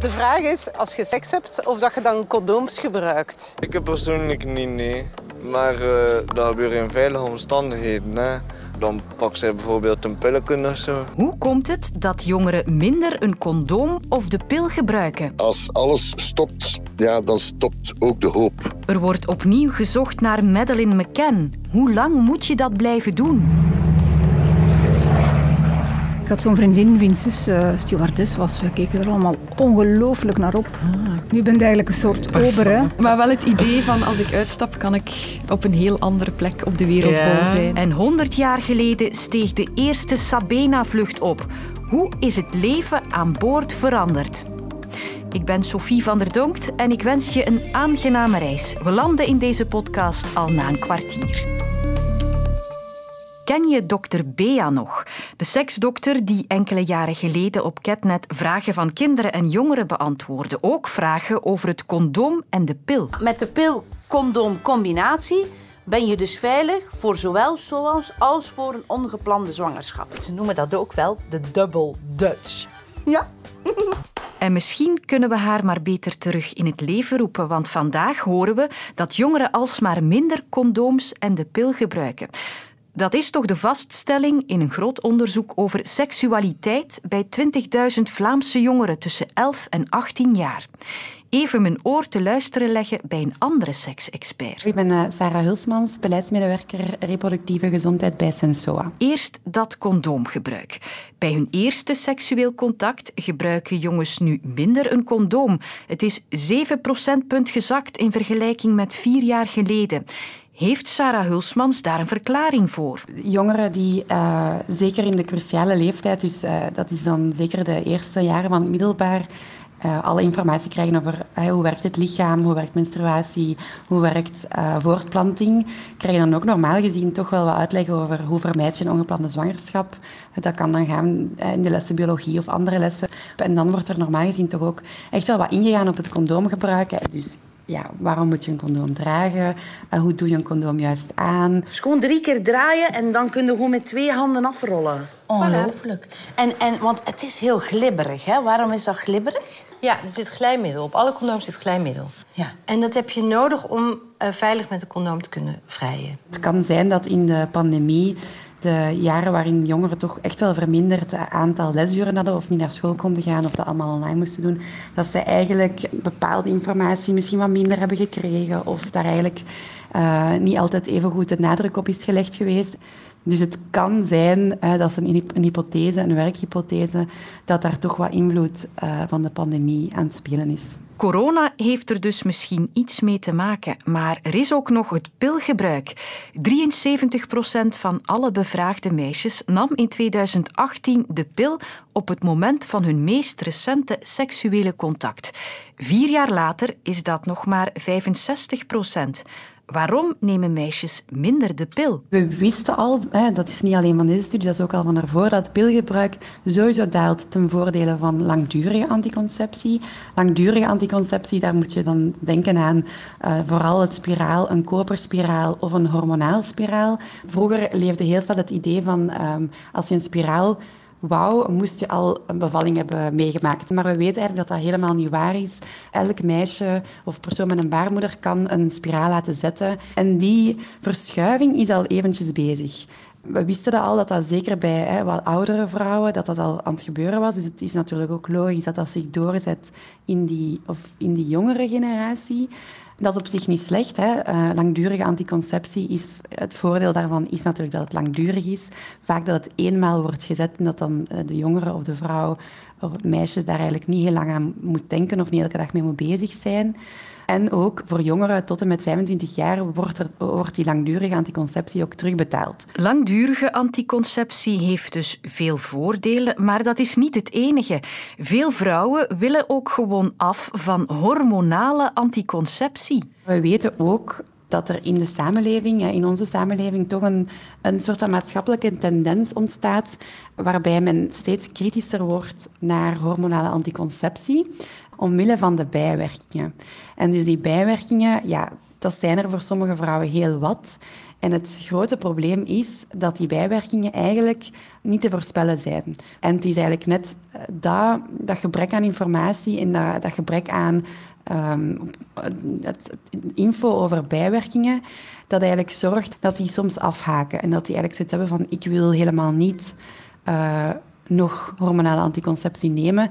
De vraag is, als je seks hebt, of dat je dan condooms gebruikt. Ik heb persoonlijk niet, nee. Maar uh, dat gebeurt in veilige omstandigheden. Hè. Dan pak ze bijvoorbeeld een pilletje of zo. Hoe komt het dat jongeren minder een condoom of de pil gebruiken? Als alles stopt, ja, dan stopt ook de hoop. Er wordt opnieuw gezocht naar Madeleine McCann. Hoe lang moet je dat blijven doen? Ik had zo'n vriendin, wiens zus uh, stewardess was. We keken er allemaal ongelooflijk naar op. Ah. Nu ben je eigenlijk een soort ober, hè? Maar wel het idee van als ik uitstap, kan ik op een heel andere plek op de wereldbol zijn. En 100 jaar geleden steeg de eerste Sabena-vlucht op. Hoe is het leven aan boord veranderd? Ik ben Sophie van der Donkt en ik wens je een aangename reis. We landen in deze podcast al na een kwartier. Ken je dokter Bea nog? De seksdokter die enkele jaren geleden op Catnet vragen van kinderen en jongeren beantwoordde. Ook vragen over het condoom en de pil. Met de pil-condoom-combinatie ben je dus veilig voor zowel SOAS als voor een ongeplande zwangerschap. Ze noemen dat ook wel de double Dutch. Ja. En misschien kunnen we haar maar beter terug in het leven roepen, want vandaag horen we dat jongeren alsmaar minder condooms en de pil gebruiken. Dat is toch de vaststelling in een groot onderzoek over seksualiteit bij 20.000 Vlaamse jongeren tussen 11 en 18 jaar. Even mijn oor te luisteren leggen bij een andere seksexpert. Ik ben uh, Sarah Hulsmans, beleidsmedewerker reproductieve gezondheid bij Sensoa. Eerst dat condoomgebruik. Bij hun eerste seksueel contact gebruiken jongens nu minder een condoom. Het is 7 procentpunt gezakt in vergelijking met vier jaar geleden. Heeft Sarah Hulsmans daar een verklaring voor? Jongeren die uh, zeker in de cruciale leeftijd, dus uh, dat is dan zeker de eerste jaren van het middelbaar, uh, alle informatie krijgen over hoe werkt het lichaam, hoe werkt menstruatie, hoe werkt voortplanting, krijgen dan ook normaal gezien toch wel wat uitleg over hoe vermijd je een ongeplande zwangerschap. Dat kan dan gaan in de lessen biologie of andere lessen. En dan wordt er normaal gezien toch ook echt wel wat ingegaan op het condoomgebruik. Dus ja, waarom moet je een condoom dragen? Uh, hoe doe je een condoom juist aan? Dus gewoon drie keer draaien en dan kun je gewoon met twee handen afrollen. Ongelooflijk. En, en, want het is heel glibberig, hè? Waarom is dat glibberig? Ja, er zit glijmiddel. Op alle condooms zit glijmiddel. Ja. En dat heb je nodig om uh, veilig met een condoom te kunnen vrijen. Het kan zijn dat in de pandemie de jaren waarin jongeren toch echt wel verminderd aantal lesuren hadden of niet naar school konden gaan of dat allemaal online moesten doen, dat ze eigenlijk bepaalde informatie misschien wat minder hebben gekregen of daar eigenlijk uh, niet altijd even goed de nadruk op is gelegd geweest. Dus het kan zijn, uh, dat is een, een, hypothese, een werkhypothese, dat daar toch wat invloed uh, van de pandemie aan het spelen is. Corona heeft er dus misschien iets mee te maken, maar er is ook nog het pilgebruik. 73% van alle bevraagde meisjes nam in 2018 de pil op het moment van hun meest recente seksuele contact. Vier jaar later is dat nog maar 65 Waarom nemen meisjes minder de pil? We wisten al, hè, dat is niet alleen van deze studie, dat is ook al van daarvoor, dat pilgebruik sowieso daalt ten voordele van langdurige anticonceptie. Langdurige anticonceptie, daar moet je dan denken aan uh, vooral het spiraal, een koperspiraal of een hormonaal spiraal. Vroeger leefde heel veel het idee van um, als je een spiraal wauw, moest je al een bevalling hebben meegemaakt. Maar we weten eigenlijk dat dat helemaal niet waar is. Elk meisje of persoon met een baarmoeder kan een spiraal laten zetten. En die verschuiving is al eventjes bezig. We wisten dat al, dat dat zeker bij hè, wat oudere vrouwen dat dat al aan het gebeuren was. Dus het is natuurlijk ook logisch dat dat zich doorzet in die, of in die jongere generatie. Dat is op zich niet slecht. Hè. Uh, langdurige anticonceptie is... Het voordeel daarvan is natuurlijk dat het langdurig is. Vaak dat het eenmaal wordt gezet en dat dan uh, de jongere of de vrouw of het meisje daar eigenlijk niet heel lang aan moet denken of niet elke dag mee moet bezig zijn. En ook voor jongeren tot en met 25 jaar wordt, er, wordt die langdurige anticonceptie ook terugbetaald. Langdurige anticonceptie heeft dus veel voordelen, maar dat is niet het enige. Veel vrouwen willen ook gewoon af van hormonale anticonceptie. We weten ook dat er in de samenleving, in onze samenleving, toch een, een soort van maatschappelijke tendens ontstaat waarbij men steeds kritischer wordt naar hormonale anticonceptie omwille van de bijwerkingen. En dus die bijwerkingen, ja, dat zijn er voor sommige vrouwen heel wat. En het grote probleem is dat die bijwerkingen eigenlijk niet te voorspellen zijn. En het is eigenlijk net eh, dat, dat gebrek aan informatie en dat, dat gebrek aan het, info over bijwerkingen, dat eigenlijk zorgt dat die soms afhaken. En dat die eigenlijk zoiets hebben van ik wil helemaal niet uh, nog hormonale anticonceptie nemen.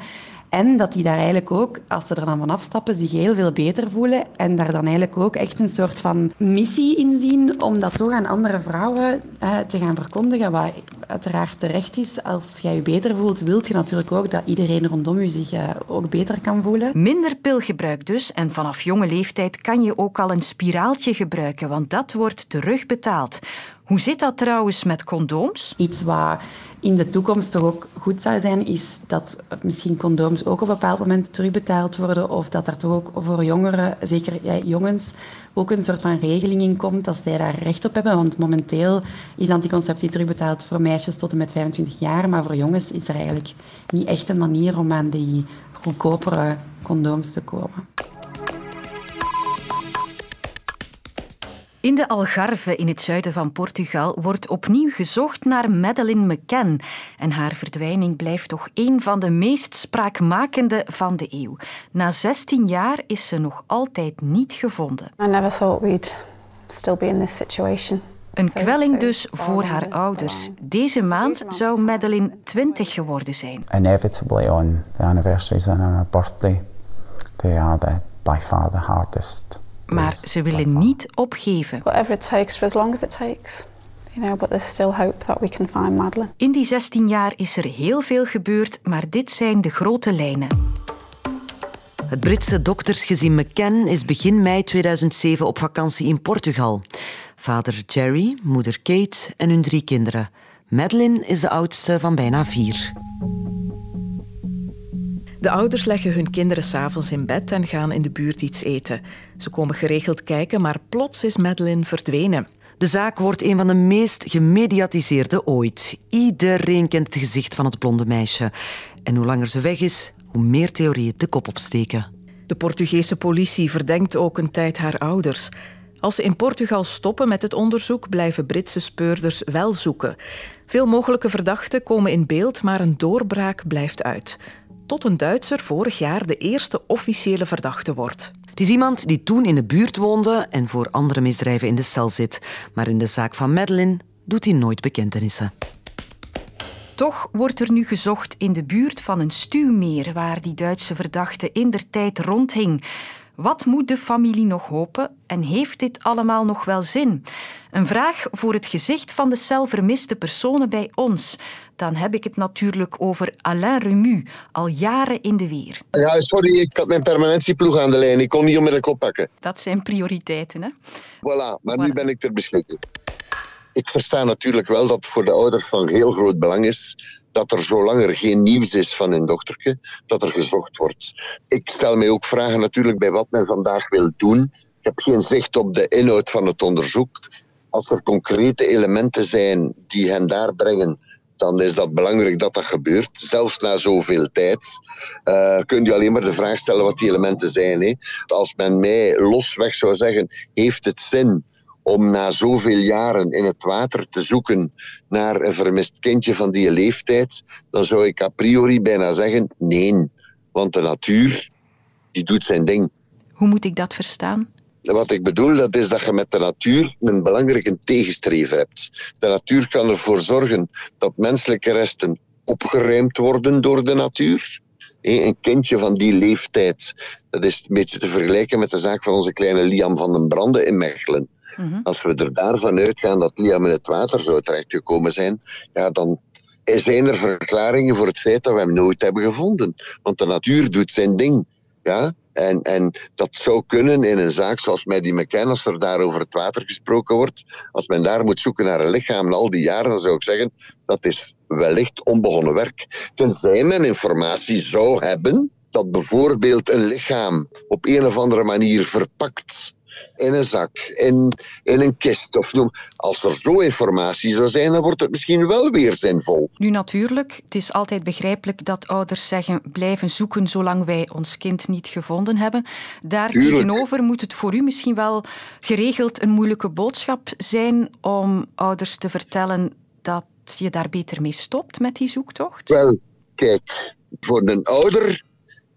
En dat die daar eigenlijk ook, als ze er dan van afstappen, zich heel veel beter voelen. En daar dan eigenlijk ook echt een soort van missie in zien om dat toch aan andere vrouwen eh, te gaan verkondigen. Wat uiteraard terecht is. Als jij je beter voelt, wilt je natuurlijk ook dat iedereen rondom je zich eh, ook beter kan voelen. Minder pilgebruik dus. En vanaf jonge leeftijd kan je ook al een spiraaltje gebruiken, want dat wordt terugbetaald. Hoe zit dat trouwens met condooms? Iets wat in de toekomst toch ook goed zou zijn, is dat misschien condooms ook op een bepaald moment terugbetaald worden. Of dat er toch ook voor jongeren, zeker jongens, ook een soort van regeling in komt dat zij daar recht op hebben. Want momenteel is anticonceptie terugbetaald voor meisjes tot en met 25 jaar. Maar voor jongens is er eigenlijk niet echt een manier om aan die goedkopere condooms te komen. In de Algarve in het zuiden van Portugal wordt opnieuw gezocht naar Madeleine McCann. En haar verdwijning blijft toch een van de meest spraakmakende van de eeuw. Na 16 jaar is ze nog altijd niet gevonden. I never thought we'd still be in this situation. Een kwelling dus voor haar ouders. Deze maand zou Madeleine 20 geworden zijn. Inevitably on the anniversaries and on her birthday, they are the, by far the hardest maar ze willen niet opgeven. Whatever it takes for as long as it takes. You know, but there's still hope that we can find Madeleine. In die 16 jaar is er heel veel gebeurd, maar dit zijn de grote lijnen. Het Britse doktersgezin McCann is begin mei 2007 op vakantie in Portugal. Vader Jerry, moeder Kate en hun drie kinderen. Madeleine is de oudste van bijna vier. De ouders leggen hun kinderen s'avonds in bed en gaan in de buurt iets eten. Ze komen geregeld kijken, maar plots is Madeleine verdwenen. De zaak wordt een van de meest gemediatiseerde ooit. Iedereen kent het gezicht van het blonde meisje. En hoe langer ze weg is, hoe meer theorieën de kop opsteken. De Portugese politie verdenkt ook een tijd haar ouders. Als ze in Portugal stoppen met het onderzoek, blijven Britse speurders wel zoeken. Veel mogelijke verdachten komen in beeld, maar een doorbraak blijft uit tot een Duitser vorig jaar de eerste officiële verdachte wordt. Het is iemand die toen in de buurt woonde en voor andere misdrijven in de cel zit. Maar in de zaak van Madeleine doet hij nooit bekentenissen. Toch wordt er nu gezocht in de buurt van een stuwmeer waar die Duitse verdachte in der tijd rondhing. Wat moet de familie nog hopen en heeft dit allemaal nog wel zin? Een vraag voor het gezicht van de cel vermiste personen bij ons. Dan heb ik het natuurlijk over Alain Remu, al jaren in de weer. Ja, sorry, ik had mijn permanentieploeg aan de lijn. Ik kon niet onmiddellijk oppakken. Dat zijn prioriteiten, hè? Voilà, maar nu ben ik ter beschikking. Ik versta natuurlijk wel dat het voor de ouders van heel groot belang is dat er zolang er geen nieuws is van hun dochterke, dat er gezocht wordt. Ik stel mij ook vragen natuurlijk bij wat men vandaag wil doen. Ik heb geen zicht op de inhoud van het onderzoek. Als er concrete elementen zijn die hen daar brengen dan is dat belangrijk dat dat gebeurt. Zelfs na zoveel tijd uh, kun je alleen maar de vraag stellen wat die elementen zijn. Hè. Als men mij losweg zou zeggen, heeft het zin om na zoveel jaren in het water te zoeken naar een vermist kindje van die leeftijd, dan zou ik a priori bijna zeggen nee. Want de natuur, die doet zijn ding. Hoe moet ik dat verstaan? Wat ik bedoel, dat is dat je met de natuur een belangrijke tegenstrever hebt. De natuur kan ervoor zorgen dat menselijke resten opgeruimd worden door de natuur. Een kindje van die leeftijd, dat is een beetje te vergelijken met de zaak van onze kleine Liam van den Branden in Mechelen. Mhm. Als we er daarvan uitgaan dat Liam in het water zou terechtgekomen zijn, ja, dan zijn er verklaringen voor het feit dat we hem nooit hebben gevonden. Want de natuur doet zijn ding. Ja? En, en dat zou kunnen in een zaak zoals met die als er daar over het water gesproken wordt. Als men daar moet zoeken naar een lichaam al die jaren, dan zou ik zeggen, dat is wellicht onbegonnen werk. Tenzij men informatie zou hebben dat bijvoorbeeld een lichaam op een of andere manier verpakt in een zak, in, in een kist of noem. Als er zo informatie zou zijn, dan wordt het misschien wel weer zinvol. Nu natuurlijk, het is altijd begrijpelijk dat ouders zeggen blijven zoeken zolang wij ons kind niet gevonden hebben. Daar tegenover moet het voor u misschien wel geregeld een moeilijke boodschap zijn om ouders te vertellen dat je daar beter mee stopt met die zoektocht? Wel, kijk, voor een ouder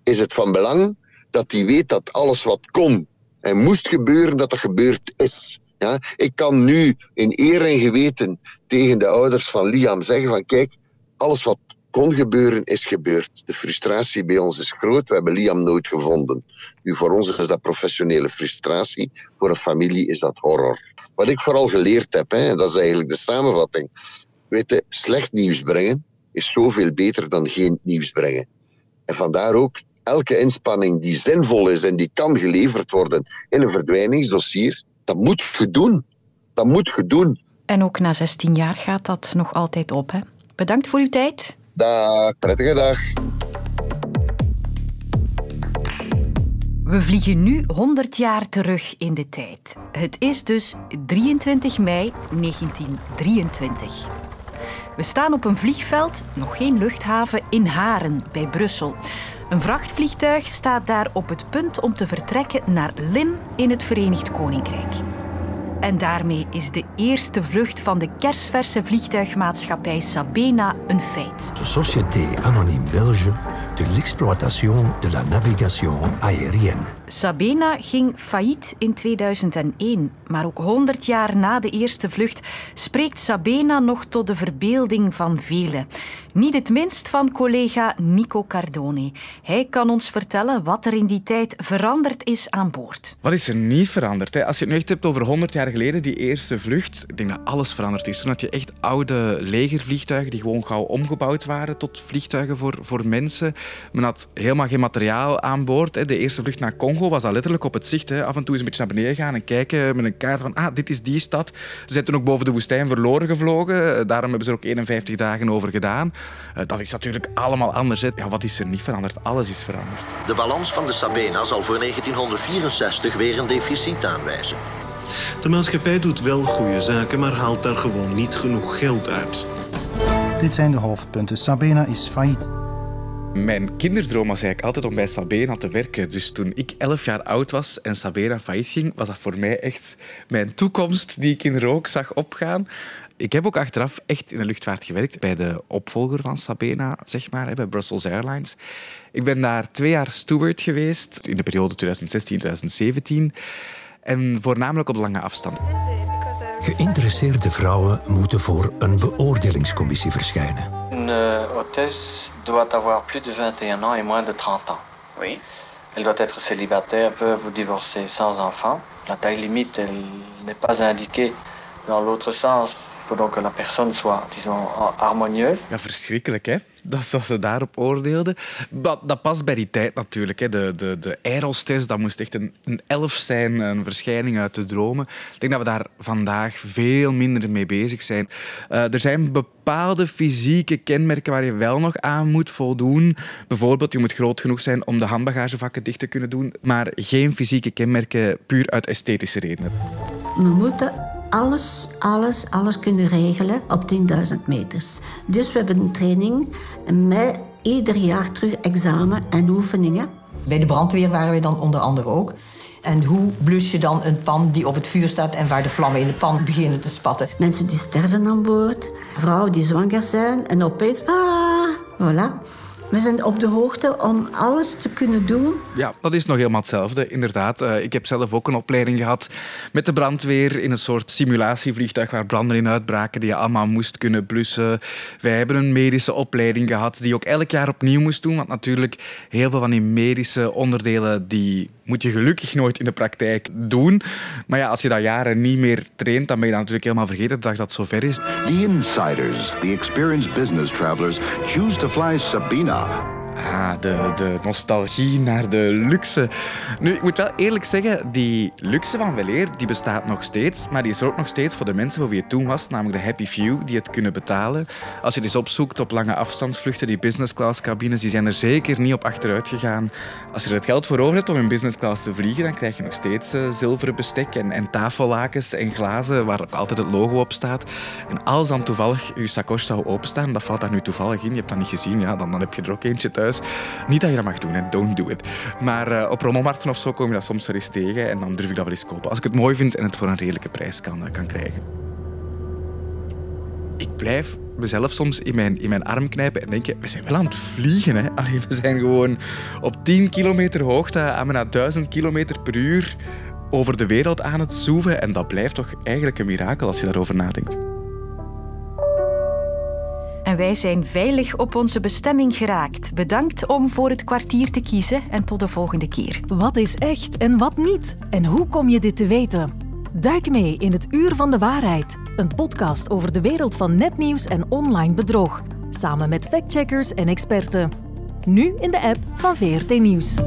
is het van belang dat hij weet dat alles wat kon en moest gebeuren, dat dat gebeurd is. Ja? Ik kan nu in eer en geweten tegen de ouders van Liam zeggen van kijk, alles wat kon gebeuren, is gebeurd. De frustratie bij ons is groot. We hebben Liam nooit gevonden. Nu, voor ons is dat professionele frustratie. Voor een familie is dat horror. Wat ik vooral geleerd heb, hè, dat is eigenlijk de samenvatting. Weet je, slecht nieuws brengen is zoveel beter dan geen nieuws brengen. En vandaar ook elke inspanning die zinvol is en die kan geleverd worden in een verdwijningsdossier, dat moet je doen. Dat moet je doen. En ook na 16 jaar gaat dat nog altijd op. Hè? Bedankt voor uw tijd. Dag, prettige dag. We vliegen nu 100 jaar terug in de tijd. Het is dus 23 mei 1923. We staan op een vliegveld, nog geen luchthaven, in Haren bij Brussel. Een vrachtvliegtuig staat daar op het punt om te vertrekken naar Lynn in het Verenigd Koninkrijk. En daarmee is de eerste vlucht van de kersverse vliegtuigmaatschappij Sabena een feit. De Société Anonyme Belge de l'exploitation de la navigation aérienne. Sabena ging failliet in 2001, maar ook 100 jaar na de eerste vlucht spreekt Sabena nog tot de verbeelding van velen. Niet het minst van collega Nico Cardone. Hij kan ons vertellen wat er in die tijd veranderd is aan boord. Wat is er niet veranderd? Hè? Als je het nu echt hebt over 100 jaar geleden, die eerste vlucht, ik denk dat alles veranderd is. Toen had je echt oude legervliegtuigen die gewoon gauw omgebouwd waren tot vliegtuigen voor, voor mensen. Men had helemaal geen materiaal aan boord. Hè. De eerste vlucht naar Congo was al letterlijk op het zicht. Hè. Af en toe eens een beetje naar beneden gaan en kijken met een kaart van ah, dit is die stad. Ze zijn toen ook boven de woestijn verloren gevlogen. Daarom hebben ze er ook 51 dagen over gedaan. Eh, dat is natuurlijk allemaal anders. Ja, wat is er niet veranderd? Alles is veranderd. De balans van de Sabena zal voor 1964 weer een deficit aanwijzen. De maatschappij doet wel goede zaken, maar haalt daar gewoon niet genoeg geld uit. Dit zijn de hoofdpunten. Sabena is failliet. Mijn kinderdroom was eigenlijk altijd om bij Sabena te werken. Dus toen ik elf jaar oud was en Sabena failliet ging, was dat voor mij echt mijn toekomst die ik in rook zag opgaan. Ik heb ook achteraf echt in de luchtvaart gewerkt, bij de opvolger van Sabena, zeg maar, bij Brussels Airlines. Ik ben daar twee jaar steward geweest, in de periode 2016-2017. En voornamelijk op lange afstand. Geïnteresseerde vrouwen moeten voor een beoordelingscommissie verschijnen. Een euh, hôtesse doit avoir plus de 21 ans et moins de 30 ans. Oui. Elle doit être célibataire, peut vous divorcer sans enfant. La taille limite, elle n'est pas indiquée dans l'autre sens. Donc que la personne soit, disons, harmonieuse. Ja, verschrikkelijk, hè? Dat is wat ze daarop oordeelden. Dat, dat past bij die tijd natuurlijk. Hè. De, de, de Aerostest, dat moest echt een, een elf zijn, een verschijning uit de dromen. Ik denk dat we daar vandaag veel minder mee bezig zijn. Uh, er zijn bepaalde fysieke kenmerken waar je wel nog aan moet voldoen. Bijvoorbeeld, je moet groot genoeg zijn om de handbagagevakken dicht te kunnen doen, maar geen fysieke kenmerken puur uit esthetische redenen. We moeten alles, alles, alles kunnen regelen op 10.000 meters. Dus we hebben een training met ieder jaar terug examen en oefeningen. Bij de brandweer waren we dan onder andere ook. En hoe blus je dan een pan die op het vuur staat en waar de vlammen in de pan beginnen te spatten? Mensen die sterven aan boord, vrouwen die zwanger zijn en opeens, ah, voilà. We zijn op de hoogte om alles te kunnen doen. Ja, dat is nog helemaal hetzelfde, inderdaad. Uh, ik heb zelf ook een opleiding gehad met de brandweer in een soort simulatievliegtuig waar branden in uitbraken die je allemaal moest kunnen blussen. Wij hebben een medische opleiding gehad die ook elk jaar opnieuw moest doen, want natuurlijk heel veel van die medische onderdelen die moet je gelukkig nooit in de praktijk doen. Maar ja, als je dat jaren niet meer traint, dan ben je natuurlijk helemaal vergeten dat dat zover is. The insiders, the experienced business travelers, choose to fly Sabina Ah, de, de nostalgie naar de luxe. Nu, ik moet wel eerlijk zeggen, die luxe van weleer, die bestaat nog steeds. Maar die is ook nog steeds voor de mensen voor wie het toen was. Namelijk de happy few, die het kunnen betalen. Als je dus opzoekt op lange afstandsvluchten, die business class cabines, die zijn er zeker niet op achteruit gegaan. Als je er het geld voor over hebt om in business class te vliegen, dan krijg je nog steeds uh, zilveren bestek en, en tafellakens en glazen waar ook altijd het logo op staat. En als dan toevallig je sacoche zou openstaan, dat valt daar nu toevallig in, je hebt dat niet gezien, ja, dan, dan heb je er ook eentje thuis. Niet dat je dat mag doen, don't do it. Maar uh, op rommelmarkten of zo kom je dat soms er eens tegen en dan durf ik dat wel eens kopen. Als ik het mooi vind en het voor een redelijke prijs kan, kan krijgen. Ik blijf mezelf soms in mijn, in mijn arm knijpen en denken, we zijn wel aan het vliegen. Hè? Allee, we zijn gewoon op 10 kilometer hoogte aan bijna 1000 kilometer per uur over de wereld aan het zoeven. En dat blijft toch eigenlijk een mirakel als je daarover nadenkt. En wij zijn veilig op onze bestemming geraakt. Bedankt om voor het kwartier te kiezen en tot de volgende keer. Wat is echt en wat niet? En hoe kom je dit te weten? Duik mee in het Uur van de Waarheid, een podcast over de wereld van nepnieuws en online bedrog, samen met factcheckers en experten. Nu in de app van VRT Nieuws.